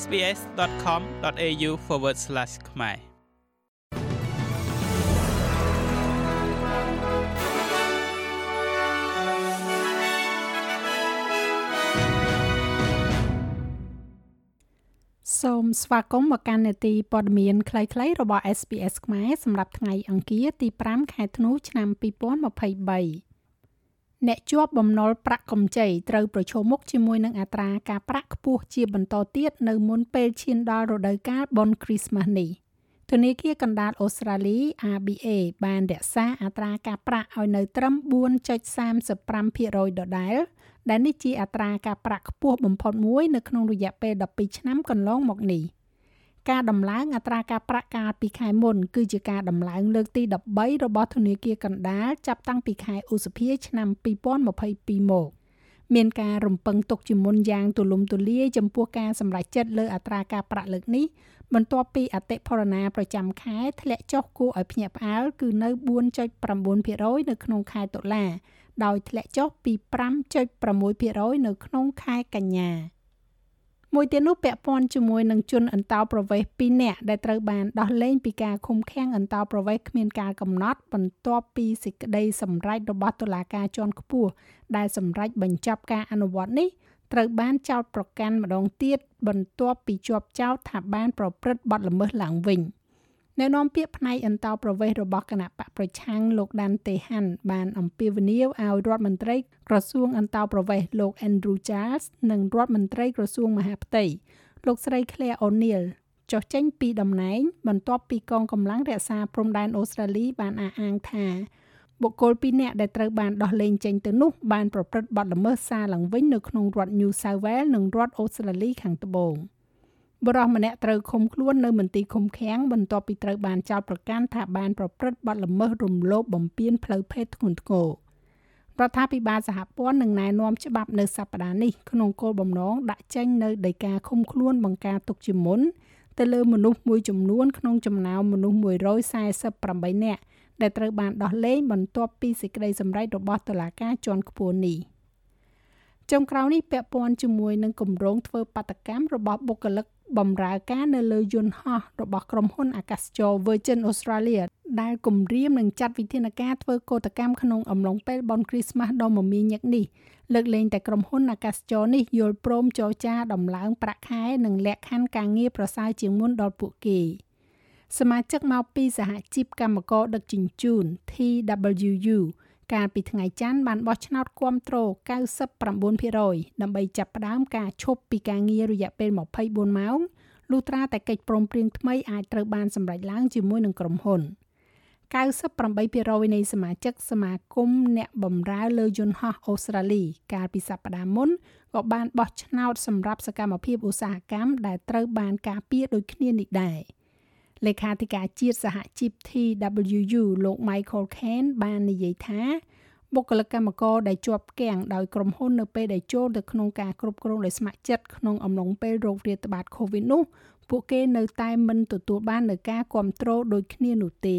sbs.com.au/ ខ្មែរសូមស្វាគមន៍មកកាន់នេតិព័ត៌មានខ្លីៗរបស់ SBS ខ្មែរសម្រាប់ថ្ងៃអង្គារទី5ខែធ្នូឆ្នាំ2023 អ្នកជាប់បំណុលប្រាក់កម្ចីត្រូវប្រឈមមុខជាមួយនឹងអត្រាការប្រាក់ខ្ពស់ជាបន្តទៀតនៅមុនពេលឈានដល់រដូវកាលបុណ្យគ្រីស្មាស់នេះធនាគារកណ្ដាលអូស្ត្រាលី ABA បានរក្សាអត្រាការប្រាក់ឲ្យនៅត្រឹម4.35%ដដែលដែលនេះជាអត្រាការប្រាក់ខ្ពស់បំផុតមួយនៅក្នុងរយៈពេល12ឆ្នាំកន្លងមកនេះ។ ការដំឡើងអត្រាការប្រាក់កាលពីខែមុន គឺជាការដំឡើងលើកទី13របស់ធនាគារកណ្ដាលចាប់តាំងពីខែឧសភាឆ្នាំ2022មកមានការរំពឹងទុកជាមុនយ៉ាងទូលំទូលាយចំពោះការសម្រេចចិត្តលើអត្រាការប្រាក់លើកនេះបន្ទាប់ពីអតិផរណាប្រចាំខែធ្លាក់ចុះគួរឲ្យភ្ញាក់ផ្អើលគឺនៅ4.9%នៅក្នុងខែតុលា ដោយធ្លាក់ចុះពី5.6%នៅក្នុងខែកញ្ញា មួយទៀតនោះពាក់ព័ន្ធជាមួយនឹងជនអន្តោប្រវេសន៍2នាក់ដែលត្រូវបានដោះលែងពីការឃុំឃាំងអន្តោប្រវេសន៍គ្មានការកំណត់បន្ទាប់ពីសេចក្តីសម្រេចរបស់តុលាការជាន់ខ្ពស់ដែលសម្រេចបញ្ចប់ការអនុវត្តនេះត្រូវបានចោទប្រកាន់ម្ដងទៀតបន្ទាប់ពីជាប់ចោទថាបានប្រព្រឹត្តបទល្មើសឡើងវិញ។អ្នកនាំពាក្យផ្នែកអន្តោប្រវេសន៍របស់គណៈបកប្រឆាំងលោកដាន់តេហាន់បានអំពាវនាវឲ្យរដ្ឋមន្ត្រីក្រសួងអន្តោប្រវេសន៍លោក Andrew Charles និងរដ្ឋមន្ត្រីក្រសួងមហាផ្ទៃលោកស្រី Claire O'Neil ចុះចេញពីតំណែង បន្ទាប់ពីកងកម្លាំងរក្សាព្រំដែនអូស្ត្រាលីបានអះអាងថាបុគ្គល2នាក់ដែលត្រូវបានដោះលែងចេញទៅនោះបានប្រព្រឹត្តបទល្មើសសារឡើងវិញនៅក្នុងរដ្ឋ New South Wales និងរដ្ឋអូស្ត្រាលីខាងត្បូង។ បរិសម្នាក់ត្រូវឃុំខ្លួននៅមន្ទីរឃុំឃាំងបន្ទាប់ពីត្រូវបានចោទប្រកាន់ថាបានប្រព្រឹត្តបទល្មើសរំលោភបំពានផ្លូវភេទធ្ងន់ធ្ងររដ្ឋាភិបាលសហព័ន្ធនឹងណែនាំច្បាប់នៅសប្តាហ៍នេះក្នុងគោលបំណងដាក់ចេញនៅដីកាឃុំខ្លួនបង្ការទុកជាមុនទៅលើមនុស្សមួយចំនួនក្នុងចំណោមមនុស្ស148នាក់ដែលត្រូវបានដោះលែងបន្ទាប់ពីសេចក្តីសម្រេចរបស់តុលាការជាន់ខ្ពស់នេះចុងក្រោយនេះពាក់ព័ន្ធជាមួយនឹងគម្រោងធ្វើបាតកម្មរបស់បុគ្គលិក បម្រើការនៅលើយន្តហោះរបស់ក្រុមហ៊ុនអាកាសចរ Virgin Australia ដែលគម្រាមនឹងចាត់វិធានការធ្វើកោតកម្មក្នុងអំឡុងពេលបុណ្យគ្រីស្មាស់ដ៏មមាញឹកនេះលើកលែងតែក្រុមហ៊ុនអាកាសចរនេះយល់ព្រមចរចាដំឡើងប្រាក់ខែនិងលក្ខខណ្ឌការងារប្រសើរជាងមុនដល់ពួកគេសមាជិកមកពីសហជីពកម្មករដឹកជញ្ជូន TWU កាលពីថ្ងៃច័ន្ទបានបោះឆ្នោតគាំទ្រ99%ដើម្បីចាប់ផ្ដើមការឈប់ពីការងាររយៈពេល24ម៉ោងលុះត្រាតែកិច្ចព្រមព្រៀងថ្មីអាចត្រូវបានសម្រេចឡើងជាមួយនឹងក្រុមហ៊ុន98%នៃសមាជិកសមាគមអ្នកបម្រើលើយន្តហោះអូស្ត្រាលី កាលពីសប្តាហ៍មុនក៏បានបោះឆ្នោតសម្រាប់សកម្មភាពឧស្សាហកម្មដែលត្រូវបានការពារដូចគ្នានេះដែរ។ លេខាធិការជាតិសហជីព TWU លោក Michael Kane បាននិយាយថាបុគ្គលិកកម្មករដែលជាប់គាំងដោយក្រុមហ៊ុននៅពេលដែលចូលទៅក្នុងការគ្រប់គ្រងដោយស្ម័គ្រចិត្តក្នុងអំឡុងពេលโรគរាតត្បាត COVID នោះពួកគេនៅតែមិនទទួលបាននូវការគ្រប់គ្រងដូចគ្នានោះទេ